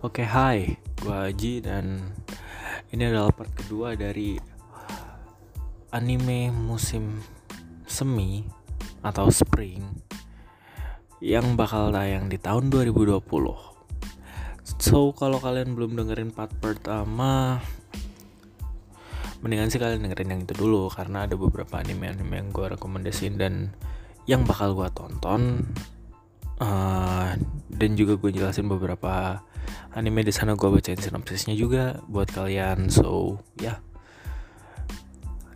Oke, hai, gue Aji dan ini adalah part kedua dari anime musim semi atau spring yang bakal tayang di tahun 2020. So, kalau kalian belum dengerin part pertama, mendingan sih kalian dengerin yang itu dulu karena ada beberapa anime-anime yang gue rekomendasiin dan yang bakal gue tonton uh, dan juga gue jelasin beberapa anime di sana gue bacain sinopsisnya juga buat kalian. So ya. Yeah.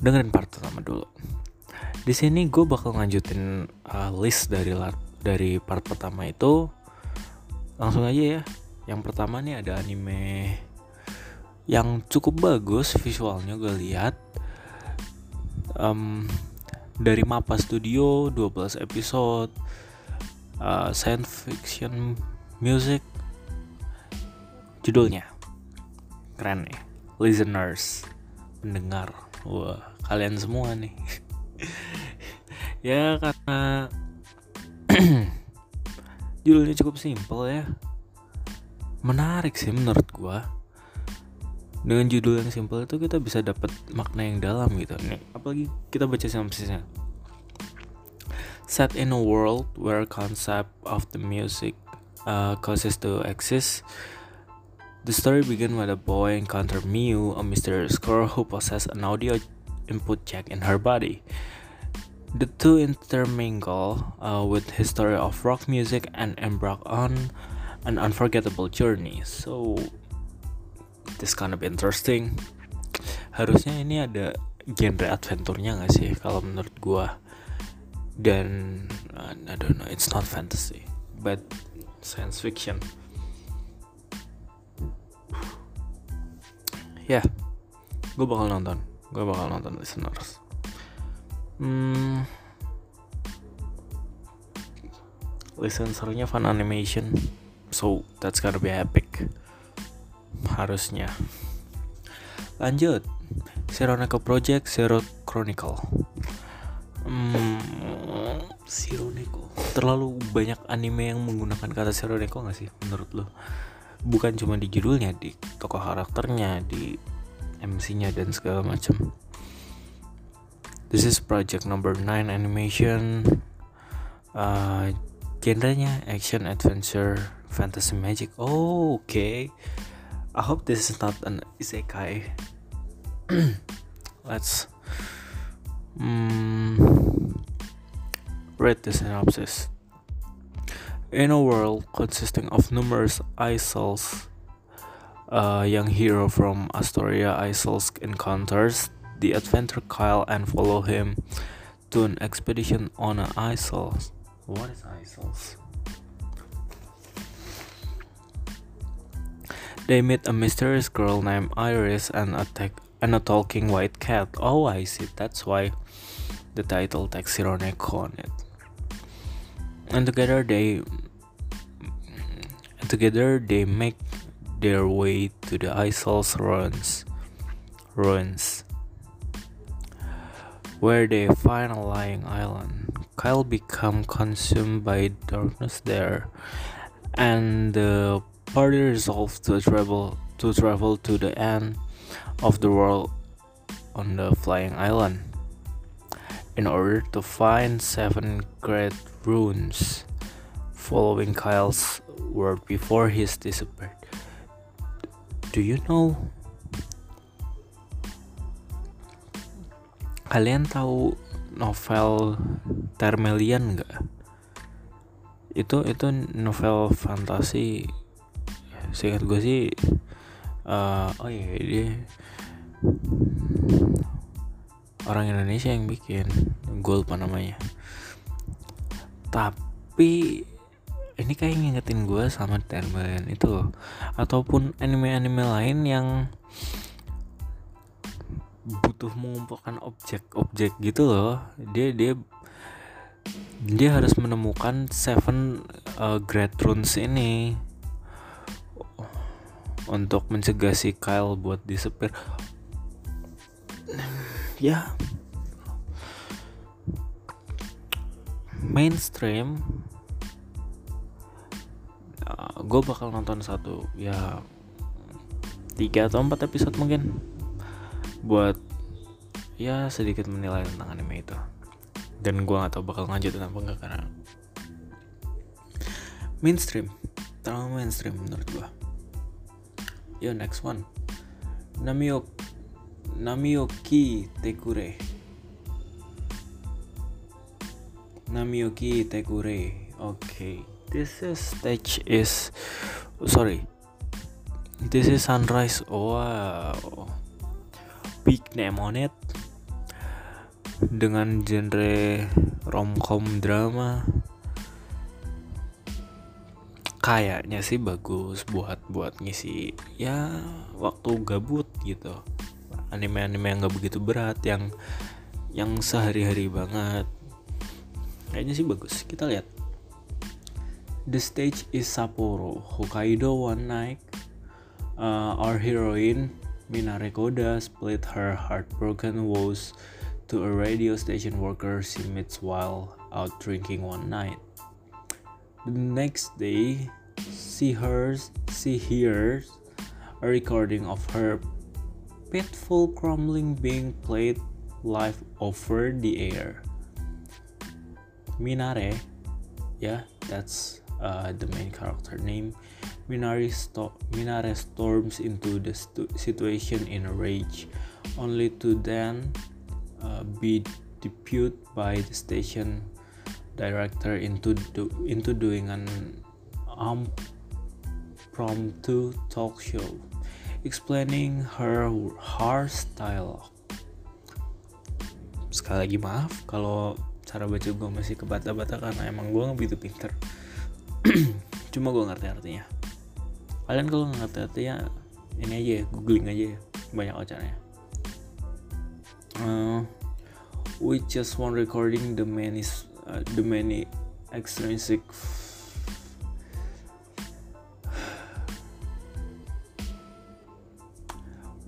dengerin part pertama dulu. Di sini gue bakal lanjutin uh, list dari dari part pertama itu. Langsung aja ya. Yang pertama nih ada anime yang cukup bagus visualnya gue lihat. Um, dari Mapa Studio 12 episode uh, science fiction music. Judulnya. Keren ya. Listeners. Pendengar. Wah kalian semua nih. Ya karena judulnya cukup simple ya. Menarik sih menurut gua. Dengan judul yang simple itu kita bisa dapat makna yang dalam gitu. Nih apalagi kita baca sinopsisnya set in a world where concept of the music uh, causes to exist. The story begins with a boy encounter Miu a mysterious girl who possesses an audio input jack in her body. The two intermingle uh, with history of rock music and embark on an unforgettable journey. So this kind of interesting. Harusnya ini ada genre adventure-nya gak sih kalau menurut gua dan uh, I don't know it's not fantasy but science fiction. Ya yeah, gue bakal nonton. Gue bakal nonton listeners. Hmm, listenernya fun animation. So that's gonna be epic. Harusnya. Lanjut. Seroneko Project Zero Chronicle. Hmm, Seroneko terlalu banyak anime yang menggunakan kata Seroneko gak sih menurut lo? Bukan cuma di judulnya di tokoh karakternya di MC-nya dan segala macam. This is project number 9 animation. Uh, Genrenya action adventure fantasy magic. Oh, oke. Okay. I hope this is not an isekai. Let's um, read the synopsis. In a world consisting of numerous isols, a young hero from Astoria Isles encounters the adventurer Kyle and follow him to an expedition on an isle. What is isles? They meet a mysterious girl named Iris and a, and a talking white cat. Oh, I see. That's why the title on it. And together they together they make their way to the Isol's ruins. Ruins. Where they find a lying island. Kyle become consumed by darkness there, and uh, the party resolved to travel to travel to the end of the world on the flying island in order to find seven great runes following Kyle's word before he's disappeared. Do you know? Kalian tahu novel Termelian nggak? Itu itu novel fantasi seingat gue sih uh, oh iya dia orang Indonesia yang bikin gue lupa namanya. Tapi ini kayak ngingetin gue sama Termen itu ataupun anime-anime lain yang butuh mengumpulkan objek-objek gitu loh. Dia dia dia harus menemukan seven uh, great runes ini untuk mencegah si Kyle buat disepir ya. Mainstream uh, gue bakal nonton satu ya tiga atau empat episode mungkin buat ya sedikit menilai tentang anime itu. Dan gue gak tau bakal lanjutin apa enggak karena mainstream terlalu mainstream menurut gue yo next one. Namio Namioki Tekure Namioki Tekure okay. This is stage is sorry. This is sunrise. Wow. Big name on it. Dengan genre romcom drama. Kayaknya sih bagus buat buat ngisi ya waktu gabut gitu anime-anime yang gak begitu berat yang yang sehari-hari banget. Kayaknya sih bagus. Kita lihat. The stage is Sapporo. Hokkaido one night uh, our heroine Minare Koda split her heartbroken woes to a radio station worker she meets while out drinking one night. The next day, she hears, she hears a recording of her pitiful crumbling being played live over the air. Minare, yeah, that's uh, the main character name. Minare, sto- Minare storms into the stu- situation in a rage, only to then uh, be deputed by the station director into do, into doing an impromptu talk show explaining her hairstyle. Sekali lagi maaf kalau cara baca gue masih kebata-bata karena emang gue nggak begitu pinter. Cuma gue ngerti artinya. Kalian kalau nggak ngerti artinya ini aja ya, googling aja ya, banyak caranya. Uh, we just want recording the many uh, the many extrinsic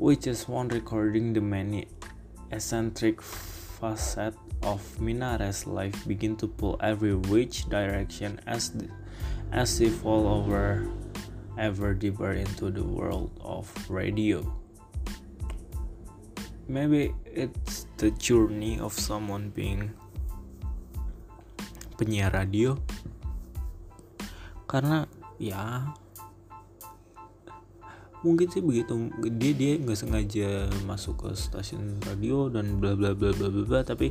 we just want recording the many eccentric facet of Minare's life begin to pull every which direction as the, as they fall over ever deeper into the world of radio. Maybe it's the journey of someone being penyiar radio karena ya mungkin sih begitu. Dia dia nggak sengaja masuk ke stasiun radio dan bla bla bla bla bla tapi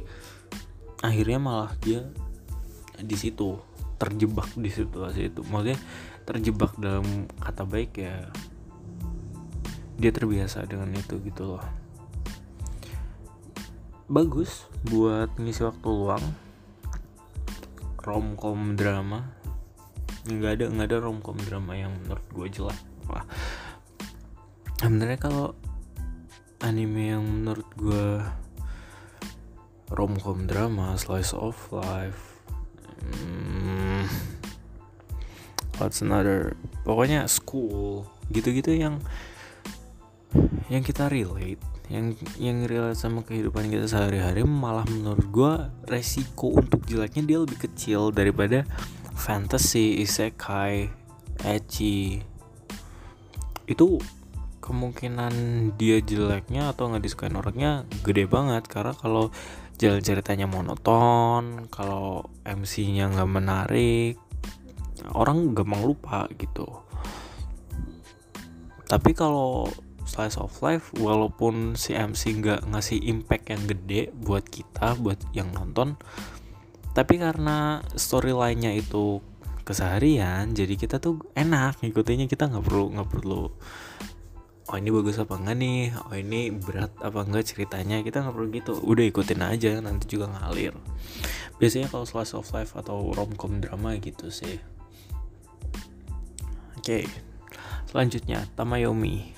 akhirnya malah dia di situ terjebak di situasi itu. Maksudnya terjebak dalam kata baik ya dia terbiasa dengan itu gitu loh. Bagus buat ngisi waktu luang romcom drama. Nggak ada nggak ada romcom drama yang menurut gue jelek sebenarnya kalau anime yang menurut gue romcom drama slice of life hmm, what's another? Pokoknya school gitu-gitu yang yang kita relate yang yang relate sama kehidupan kita sehari-hari malah menurut gue resiko untuk jeleknya dia lebih kecil daripada fantasy, isekai, ecchi. Itu kemungkinan dia jeleknya atau nggak disukain orangnya gede banget. Karena kalau jalan ceritanya monoton kalau MC-nya nggak menarik orang gampang lupa gitu. Tapi kalau slice of life walaupun si MC nggak ngasih impact yang gede buat kita buat yang nonton tapi karena storylinenya itu keseharian jadi kita tuh enak ngikutinnya. Kita nggak perlu nggak perlu oh ini bagus apa enggak nih? Oh ini berat apa enggak ceritanya? Kita nggak perlu gitu. Udah ikutin aja nanti juga ngalir. Biasanya kalau slice of life atau romcom drama gitu sih. Oke okay. selanjutnya Tamayomi.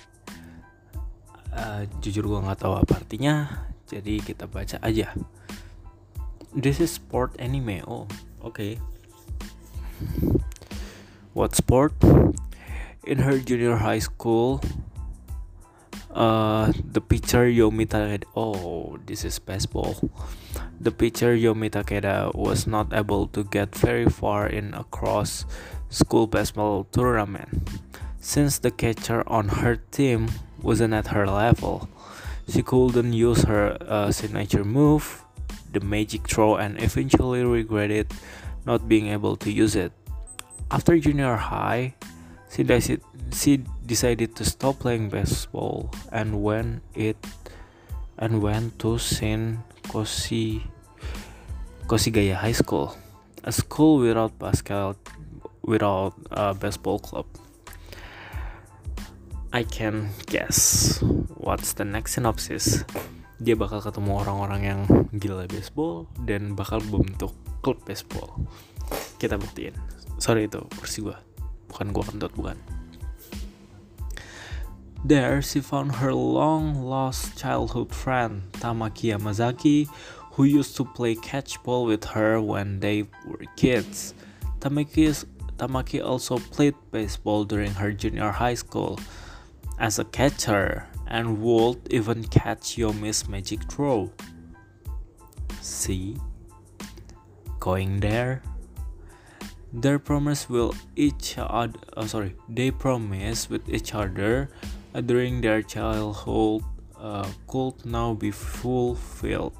Uh, jujur gue nggak tahu apa artinya jadi kita baca aja. This is sport anime. Oh oke. Okay. what sport? In her junior high school uh, the pitcher Yomi Takeda oh this is baseball the pitcher Yomi Takeda was not able to get very far in a cross school baseball tournament. Since the catcher on her team wasn't at her level, she couldn't use her uh, signature move, the magic throw, and eventually regretted not being able to use it. After junior high, she decided, she decided to stop playing baseball and went it and went to Saint Kosi Kosigaya High School, a school without basket without a baseball club. I can guess what's the next synopsis. Dia bakal ketemu orang-orang yang gila baseball dan bakal bentuk klub baseball. Kita buktiin. Sorry itu versi gue. Bukan kentut, bukan. There, she found her long lost childhood friend, Tamaki Yamazaki, who used to play catchball with her when they were kids. Tamaki, Tamaki also played baseball during her junior high school as a catcher and would even catch Yomi's magic throw. See? Going there? Their promise will each other, oh sorry, they promise with each other uh, during their childhood uh, could now be fulfilled.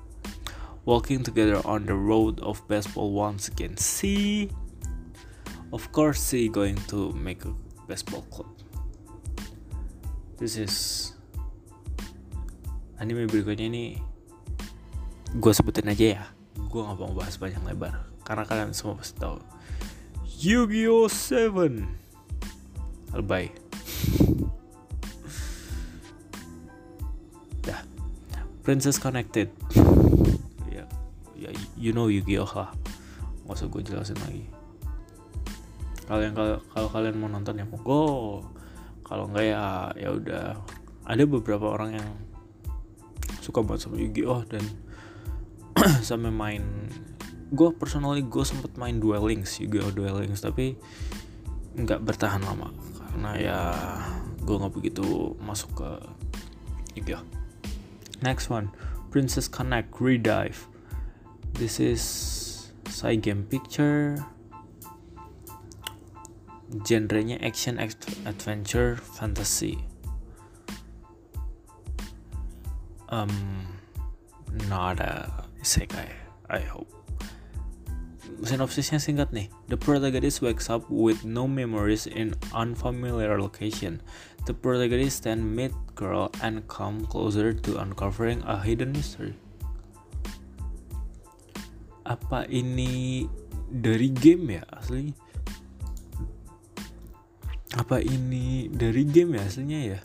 Walking together on the road of baseball once again. See? Of course, see going to make a baseball club. This is anime berikutnya ini gue sebutin aja ya gue gak mau bahas panjang lebar karena kalian semua pasti tahu Yu-Gi-Oh! 7 Albay Dah. Princess Connected. Ya, ya you know Yu-Gi-Oh! lah. Gak usah gue jelasin lagi. Kalian kalau kalian mau nonton ya monggo. Kalau enggak ya ya udah. Ada beberapa orang yang suka banget sama Yu-Gi-Oh! Dan sampai main gue personally gue sempet main Yu-Gi-Oh! Duel Links tapi nggak bertahan lama. Karena ya gue nggak begitu masuk ke Yu-Gi-Oh! Next one Princess Connect Redive. This is side game picture. Genrenya action adventure fantasy. Um not a isekai I hope Sinopsisnya singkat nih. The protagonist wakes up with no memories in unfamiliar location. The protagonist then meet girl and come closer to uncovering a hidden mystery. Apa ini dari game ya aslinya? apa ini dari game ya aslinya ya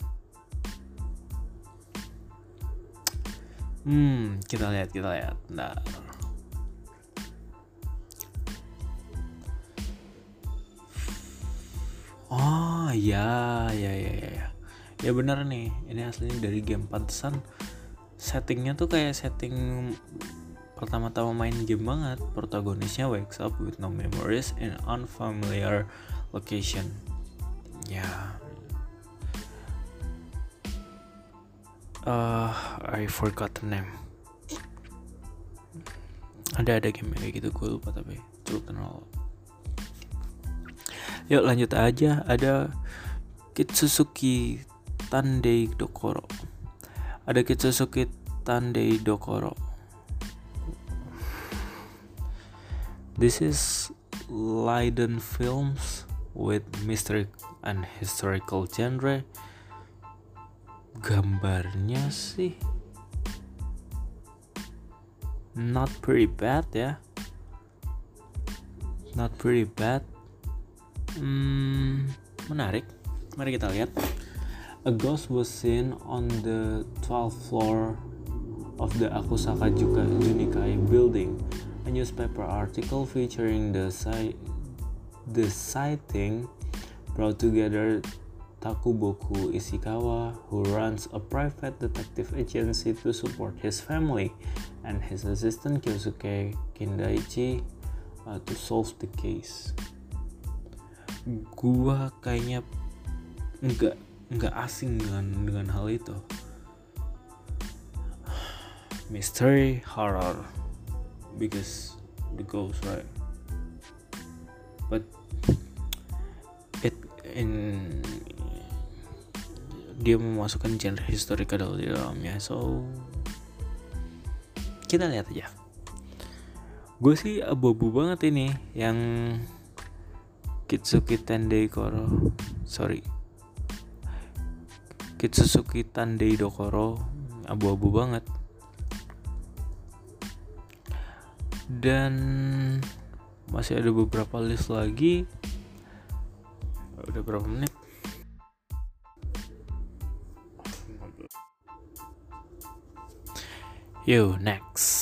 hmm kita lihat kita lihat nah oh ya ya ya ya ya ya benar nih ini aslinya dari game pantesan. Settingnya tuh kayak setting pertama-tama main game banget. Protagonisnya wakes up with no memories in unfamiliar location. Ya. Uh, I forgot the name. Ada ada game kayak gitu gue lupa tapi cukup kenal yuk lanjut aja. Ada Kitsusuki Tandei Dokoro ada Kitsusuki Tandei Dokoro this is Leiden Films with mystery and historical genre. Gambarnya sih not pretty bad ya. Not pretty bad hmm, menarik. Mari kita lihat. A ghost was seen on the 12th floor of the Akusaka Junikai building. A newspaper article featuring the site The sighting brought together Takuboku Ishikawa, who runs a private detective agency to support his family, and his assistant Kyosuke Kindaichi uh, to solve the case. Gua kayaknya nggak nggak asing dengan dengan hal itu. Mystery horror. Because the ghost right? But it in dia memasukkan genre historical di dalamnya so kita lihat aja. Gue sih abu-abu banget ini yang Kitsuki Tendei Koro sorry. Kitsuki Tandei Dokoro abu-abu banget. Dan masih ada beberapa list lagi. Udah berapa menit? Yo, next.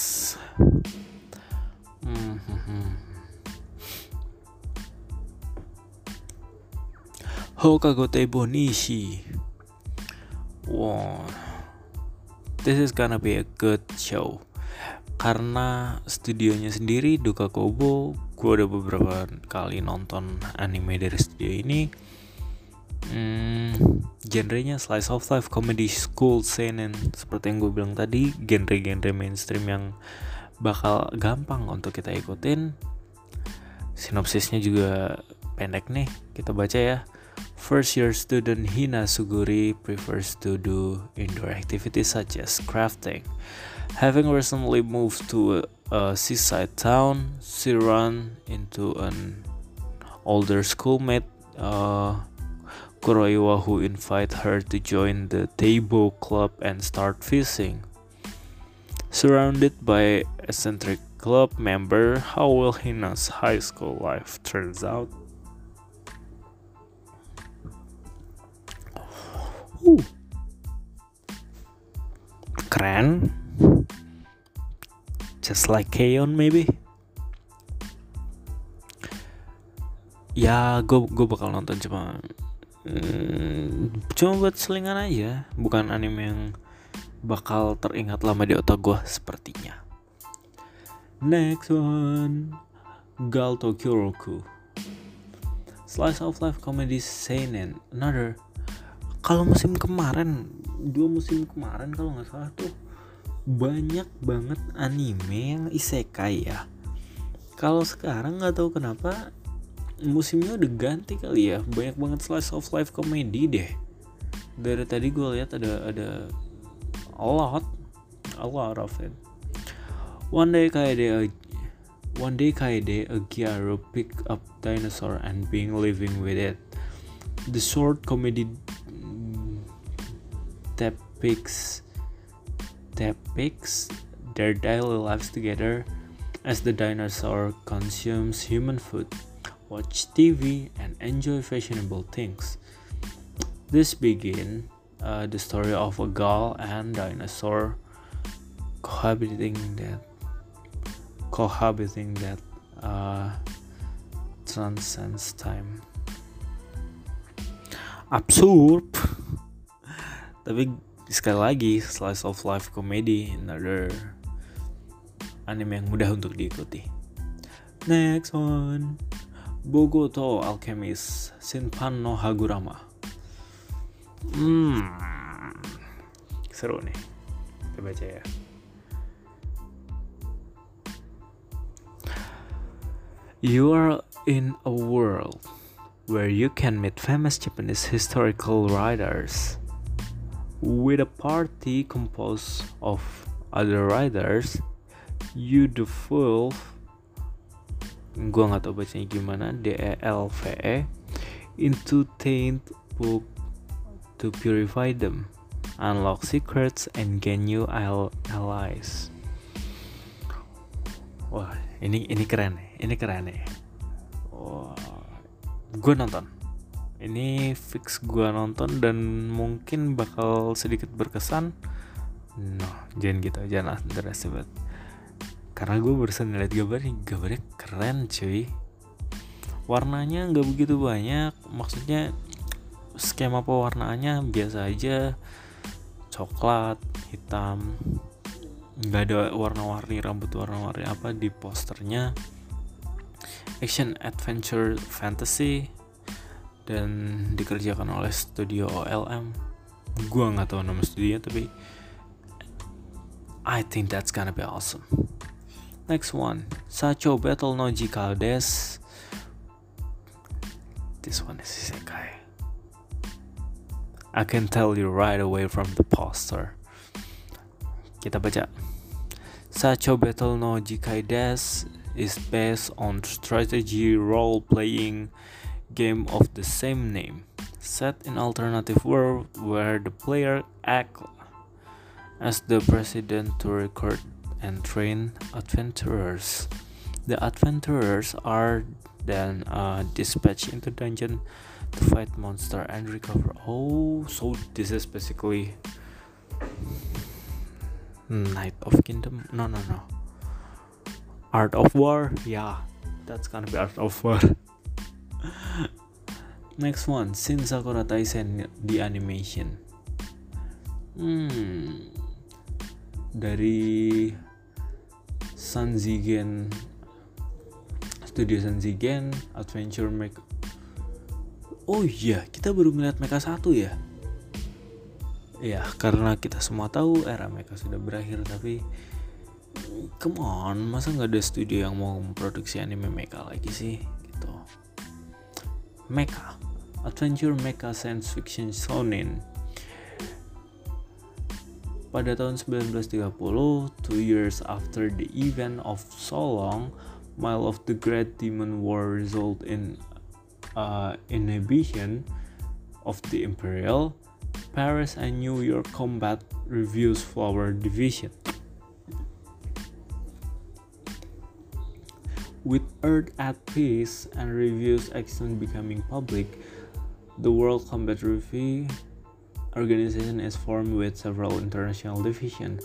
Hokagote Bonishi. Wow. This is gonna be a good show. Karena studionya sendiri Duka Kobo, gue udah beberapa kali nonton anime dari studio ini Hmm, genrenya slice of life comedy school seinen seperti yang gue bilang tadi genre-genre mainstream yang bakal gampang untuk kita ikutin sinopsisnya juga pendek nih kita baca ya First year student Hina Suguri prefers to do indoor activities such as crafting. Having recently moved to a, seaside town, she ran into an older schoolmate uh, Kuroiwa who invite her to join the Teibo club and start fishing. Surrounded by eccentric club member, how will Hina's high school life turns out? Uh. Keren. Just like Keon maybe. Ya, gue gue bakal nonton cuma hmm, cuma buat selingan aja bukan anime yang bakal teringat lama di otak gue sepertinya next one Galto Kyoroku slice of life comedy seinen another kalau musim kemarin dua musim kemarin kalau nggak salah tuh banyak banget anime yang isekai ya. Kalau sekarang nggak tahu kenapa musimnya udah ganti kali ya. Banyak banget slice of life comedy deh. Dari tadi gue lihat ada ada a lot a lot of it. One day kaede one day kaede a Gyaro pick up dinosaur and being living with it. The short comedy depicts depicts their daily lives together as the dinosaur consumes human food watch TV, and enjoy fashionable things. This begin uh, the story of a gull and dinosaur cohabiting that cohabiting that uh, transcends time. Absurd, tapi sekali lagi slice of life comedy another anime yang mudah untuk diikuti. Next one. Bogoto Alchemist Shinpan no Hagurama. Hmm. Seru nih. Kita baca ya. You are in a world where you can meet famous Japanese historical writers with a party composed of other riders you the fool. Gua nggak tahu bacanya gimana. D E L V E. Into taint book to purify them. Unlock secrets and gain new allies. Wah ini ini keren ini keren wah gue nonton ini fix gue nonton dan mungkin bakal sedikit berkesan. No jangan gitu jangan underestimate karena gue barusan ngeliat gambarnya gambarnya keren cuy. Warnanya nggak begitu banyak maksudnya skema pewarnaannya biasa aja. Coklat hitam. Nggak ada warna-warni rambut warna-warni apa di posternya. Action adventure fantasy dan dikerjakan oleh studio OLM gua nggak tahu nama studionya tapi I think that's gonna be awesome Next one, Sacho Battle no Jika des this one is isekai. I can tell you right away from the poster. Kita baca. Sacho Battle no Jikai Des is based on strategy role-playing game of the same name, set in alternative world where the player act as the president to record and train adventurers. The adventurers are then uh, dispatched into dungeon to fight monster and recover. Oh, so this is basically Knight of Kingdom. No, no, no. Art of War. Yeah, that's gonna be Art of War. Next one, Shin Sakura Taisen the animation. Hmm, dari Sanzigen Studio Sanzigen Adventure Make Oh iya, kita baru melihat Mecha 1 ya. Ya, karena kita semua tahu era Mecha sudah berakhir tapi come on, masa nggak ada studio yang mau memproduksi anime Mecha lagi sih gitu. Mecha, Adventure Mecha Science Fiction Shonen. Pada tahun 1930, two years after the event of Solong, Mile of the Great Demon War result in uh, inhibition of the Imperial, Paris and New York Combat Reviews Flower Division. With Earth at peace and reviews action becoming public, the World Combat Review organization is formed with several international divisions.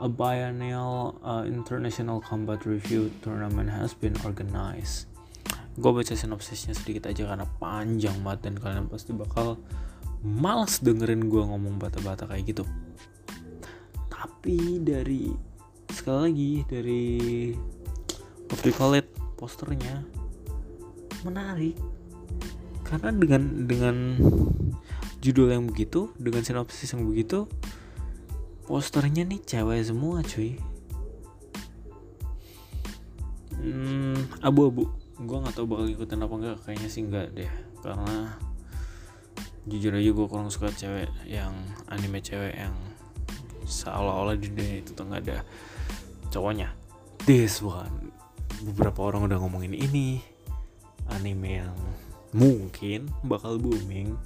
A biennial uh, international combat review tournament has been organized. gue baca sinopsisnya sedikit aja karena panjang banget dan kalian pasti bakal males dengerin gue ngomong bata-bata kayak gitu tapi dari sekali lagi dari what posternya menarik karena dengan dengan judul yang begitu dengan sinopsis yang begitu posternya nih cewek semua cuy. Hmm, abu-abu. Gue nggak tahu bakal ikutin apa enggak kayaknya sih enggak deh. Karena jujur aja gue kurang suka cewek yang anime cewek yang seolah-olah di dunia itu tuh nggak ada cowoknya. This one. Beberapa orang udah ngomongin ini. Anime yang mungkin bakal booming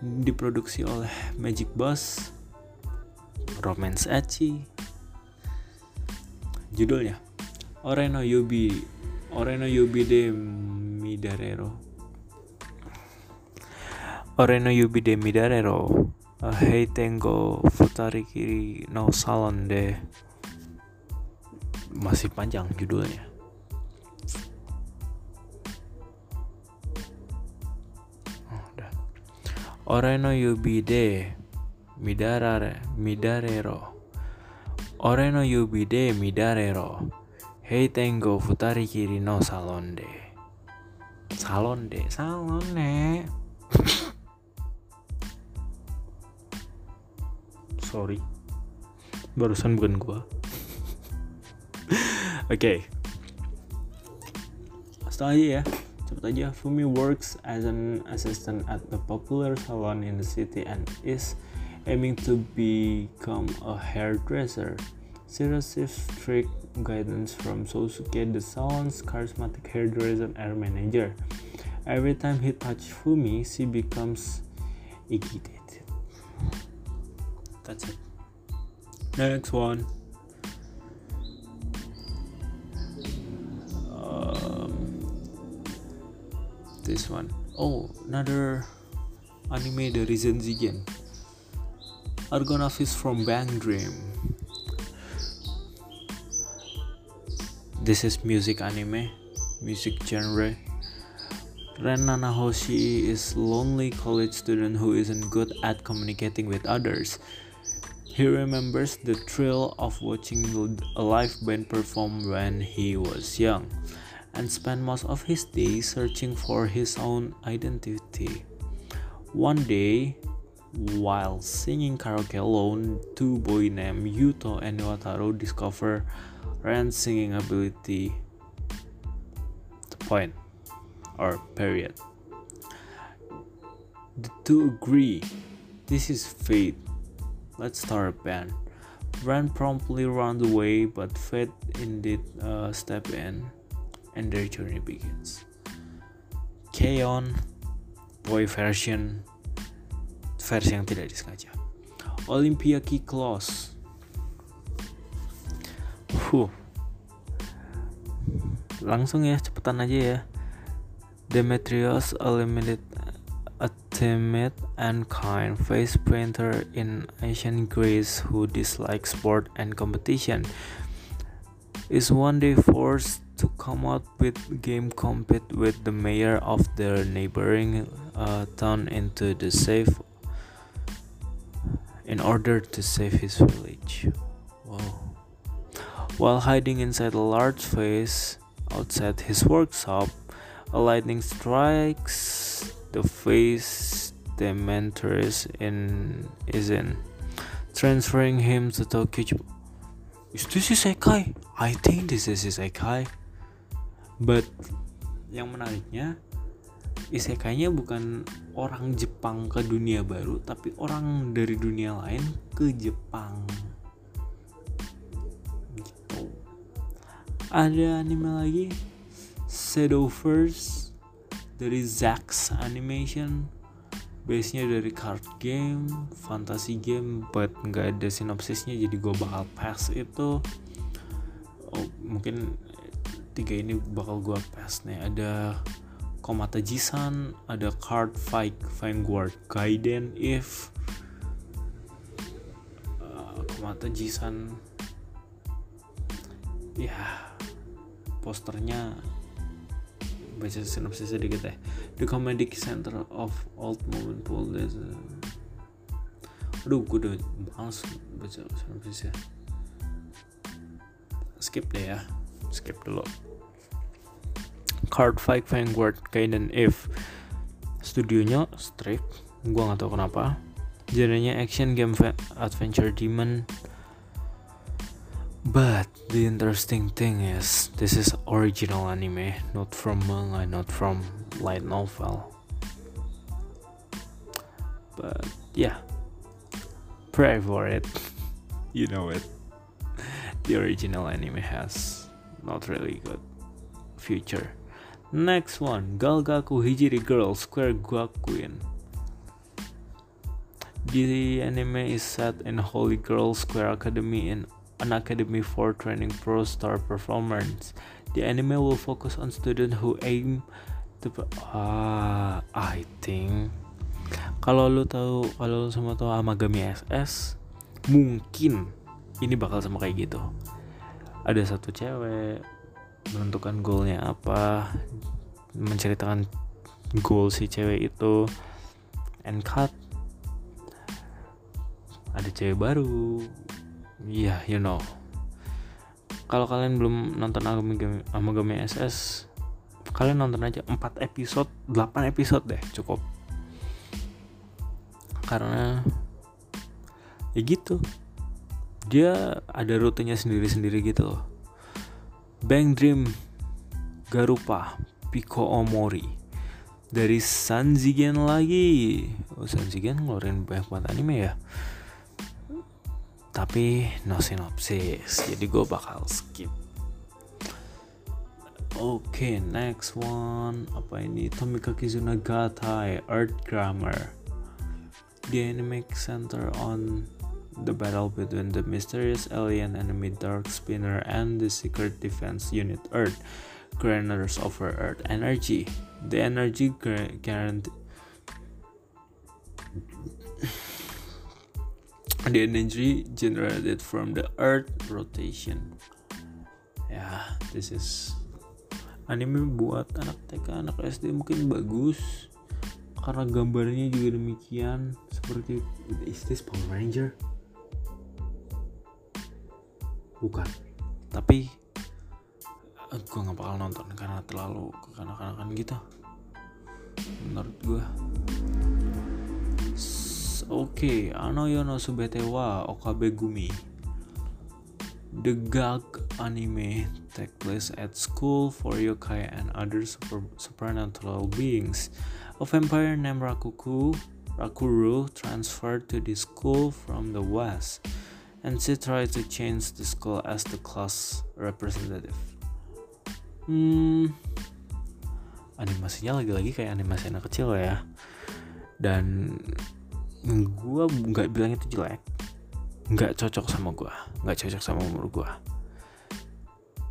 diproduksi oleh Magic Bus Romance Achi. Judulnya Oreno Yubi Oreno Yubi de Midarero. Oreno Yubi de Midarero Hei tengo futari kiri no salon de. Masih panjang judulnya Oreno Yubi de Midarare Midarero. Oreno Yubi de Midarero. Hei tengo futari kiri no salon de Salon de Salon de Sorry. Barusan bukan gua. Oke. Okay. Setelah ya Cepet aja Fumi works as an assistant at the popular salon in the city and is aiming to become a hairdresser. She receives strict guidance from Sosuke, the salon's charismatic hairdresser and manager. Every time he touches Fumi, she becomes irritated. That's it. Next one. This one. Oh, another anime dari Zenzigen. Argonavis from Bang Dream. This is music anime, music genre. Ren Nanahoshi is lonely college student who isn't good at communicating with others. He remembers the thrill of watching a live band perform when he was young and spent most of his days searching for his own identity. One day, while singing karaoke alone, two boys named Yuto and Wataru discover Ren's singing ability. The point. or period. The two agree. This is fate. Let's start a band. Ran promptly runs away, but fate indeed uh, step in, and their journey begins. Keon, boy version, versi yang tidak disengaja. Olympia Key Close. Huh. Langsung ya, cepetan aja ya. Demetrius eliminated a timid and kind face painter in ancient Greece who dislikes sport and competition is one day forced to come out with game compete with the mayor of their neighboring uh, town into the safe in order to save his village. Wow. While hiding inside a large vase outside his workshop, a lightning strikes the face the mentor is in is in, transferring him to Tokyo. Is this isekai? I think this is isekai. But yang menariknya isekainya bukan orang Jepang ke dunia baru, tapi orang dari dunia lain ke Jepang. Gitu. Ada anime lagi Shadowverse dari Zax Animation base-nya dari card game, fantasy game, but nggak ada sinopsisnya jadi gue bakal pass itu. Oh, mungkin tiga ini bakal gue pass nih. Ada Komata Jisan, ada Card Fight Vanguard Gaiden If, uh, Komata Jisan, ya posternya baca sinopsis sedikit ya the comedic center of old moment pool a... aduh gue udah males baca sinopsis ya. Skip deh ya skip dulu. Card Fight Vanguard Kaiden If. Studionya Strict gue nggak tahu kenapa. Genrenya action game adventure demon But the interesting thing is, this is original anime, not from manga, not from light novel. But yeah, pray for it. you know it. The original anime has not really good future. Next one, Galgaku Hijiri Girl Square Gakuin. The anime is set in Holy Girl Square Academy in an academy for training pro star performers. The anime will focus on students who aim to ah I think kalau lu tahu kalau lu semua tahu Amagami SS mungkin ini bakal sama kayak gitu. Ada satu cewek menentukan goalnya apa, menceritakan goal si cewek itu, and cut ada cewek baru yeah, you know. Kalau kalian belum nonton Amagami, Amagami SS, kalian nonton aja 4 episode, 8 episode deh, cukup. Karena ya gitu. Dia ada rutenya sendiri-sendiri gitu loh. Bang Dream Garupa Pico Omori dari Sanzigen lagi. Oh, Sanzigen ngeluarin banyak banget anime ya tapi no sinopsis. Jadi gue bakal skip. Oke okay, next one. Apa ini? Tomika Kizuna Gatai Earth Grammar. The anime center on the battle between the mysterious alien enemy Dark Spinner and the secret defense unit Earth. Granners over Earth energy. The energy guarantee the energy generated from the earth rotation. Ya yeah, this is anime buat anak TK anak SD mungkin bagus. Karena gambarnya juga demikian seperti is this Power Ranger? Bukan. Tapi eh, gue nggak bakal nonton karena terlalu kekanak-kanakan gitu. Menurut gue Oke, okay, ano yo no subete wa okabe gumi. The gag anime take place at school for yokai and other super, supernatural beings. A vampire named Rakuku, Rakuru transferred to the school from the west, and she tried to change the school as the class representative. Hmm, animasinya lagi-lagi kayak animasi anak kecil ya. Dan gue nggak bilang itu jelek, nggak cocok sama gue nggak cocok sama umur gue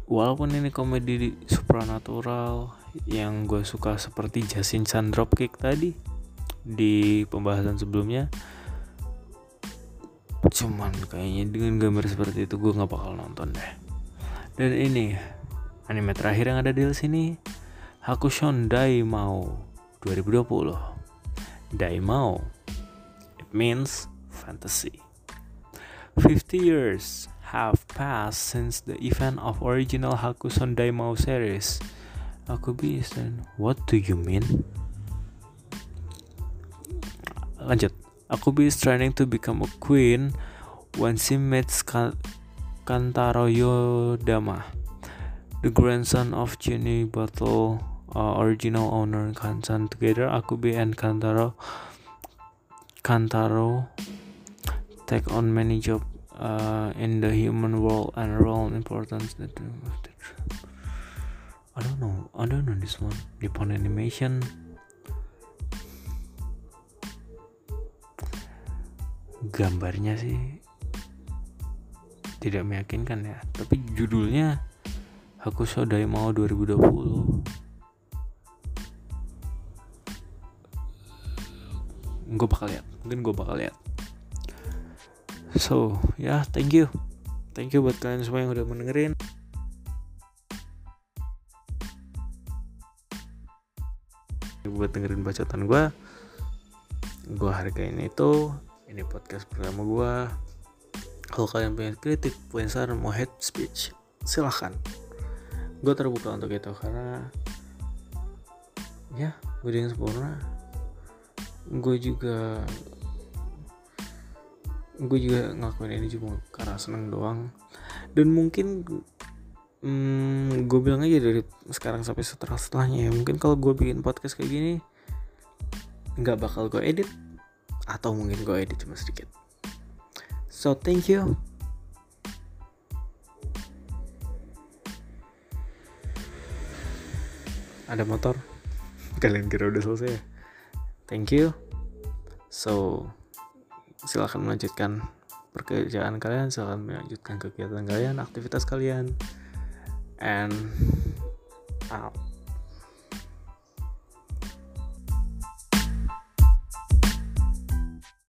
walaupun ini komedi supernatural yang gue suka seperti Jasin Chan Dropkick tadi di pembahasan sebelumnya cuman kayaknya dengan gambar seperti itu gue nggak bakal nonton deh. Dan ini anime terakhir yang ada di sini Hakushon Daimao 2020 Daimao means fantasy 50 years have passed since the event of original Hakuson Daimao series. Akubi is then, what do you mean? Lanjut. Akubi is trying to become a queen when she meets Kantaro Yodama, the grandson of Jenny Battle uh, original owner Kansan. Together, Akubi and Kantaro Kantaro take on many jobs uh, in the human world and role importance that I don't know I don't know this one. Nippon Animation. Gambarnya sih tidak meyakinkan ya tapi judulnya Hakusho Daimao 2020 gue bakal lihat mungkin gue bakal lihat. So ya yeah, thank you. Thank you buat kalian semua yang udah mendengarin. Buat dengerin bacotan gue gue hargain itu. Ini podcast pertama gue kalau kalian pengen kritik pengen saran mau head speech silahkan. Gue terbuka untuk itu karena ya gue dengan sempurna. Gue juga gue juga ngelakuin ini cuma karena seneng doang. Dan mungkin hmm, gue bilang aja dari sekarang sampai setelah setelahnya ya. Mungkin kalau gue bikin podcast kayak gini nggak bakal gue edit atau mungkin gue edit cuma sedikit. So thank you. Ada motor? Kalian kira udah selesai thank you. So silahkan melanjutkan pekerjaan kalian silahkan melanjutkan kegiatan kalian aktivitas kalian. And out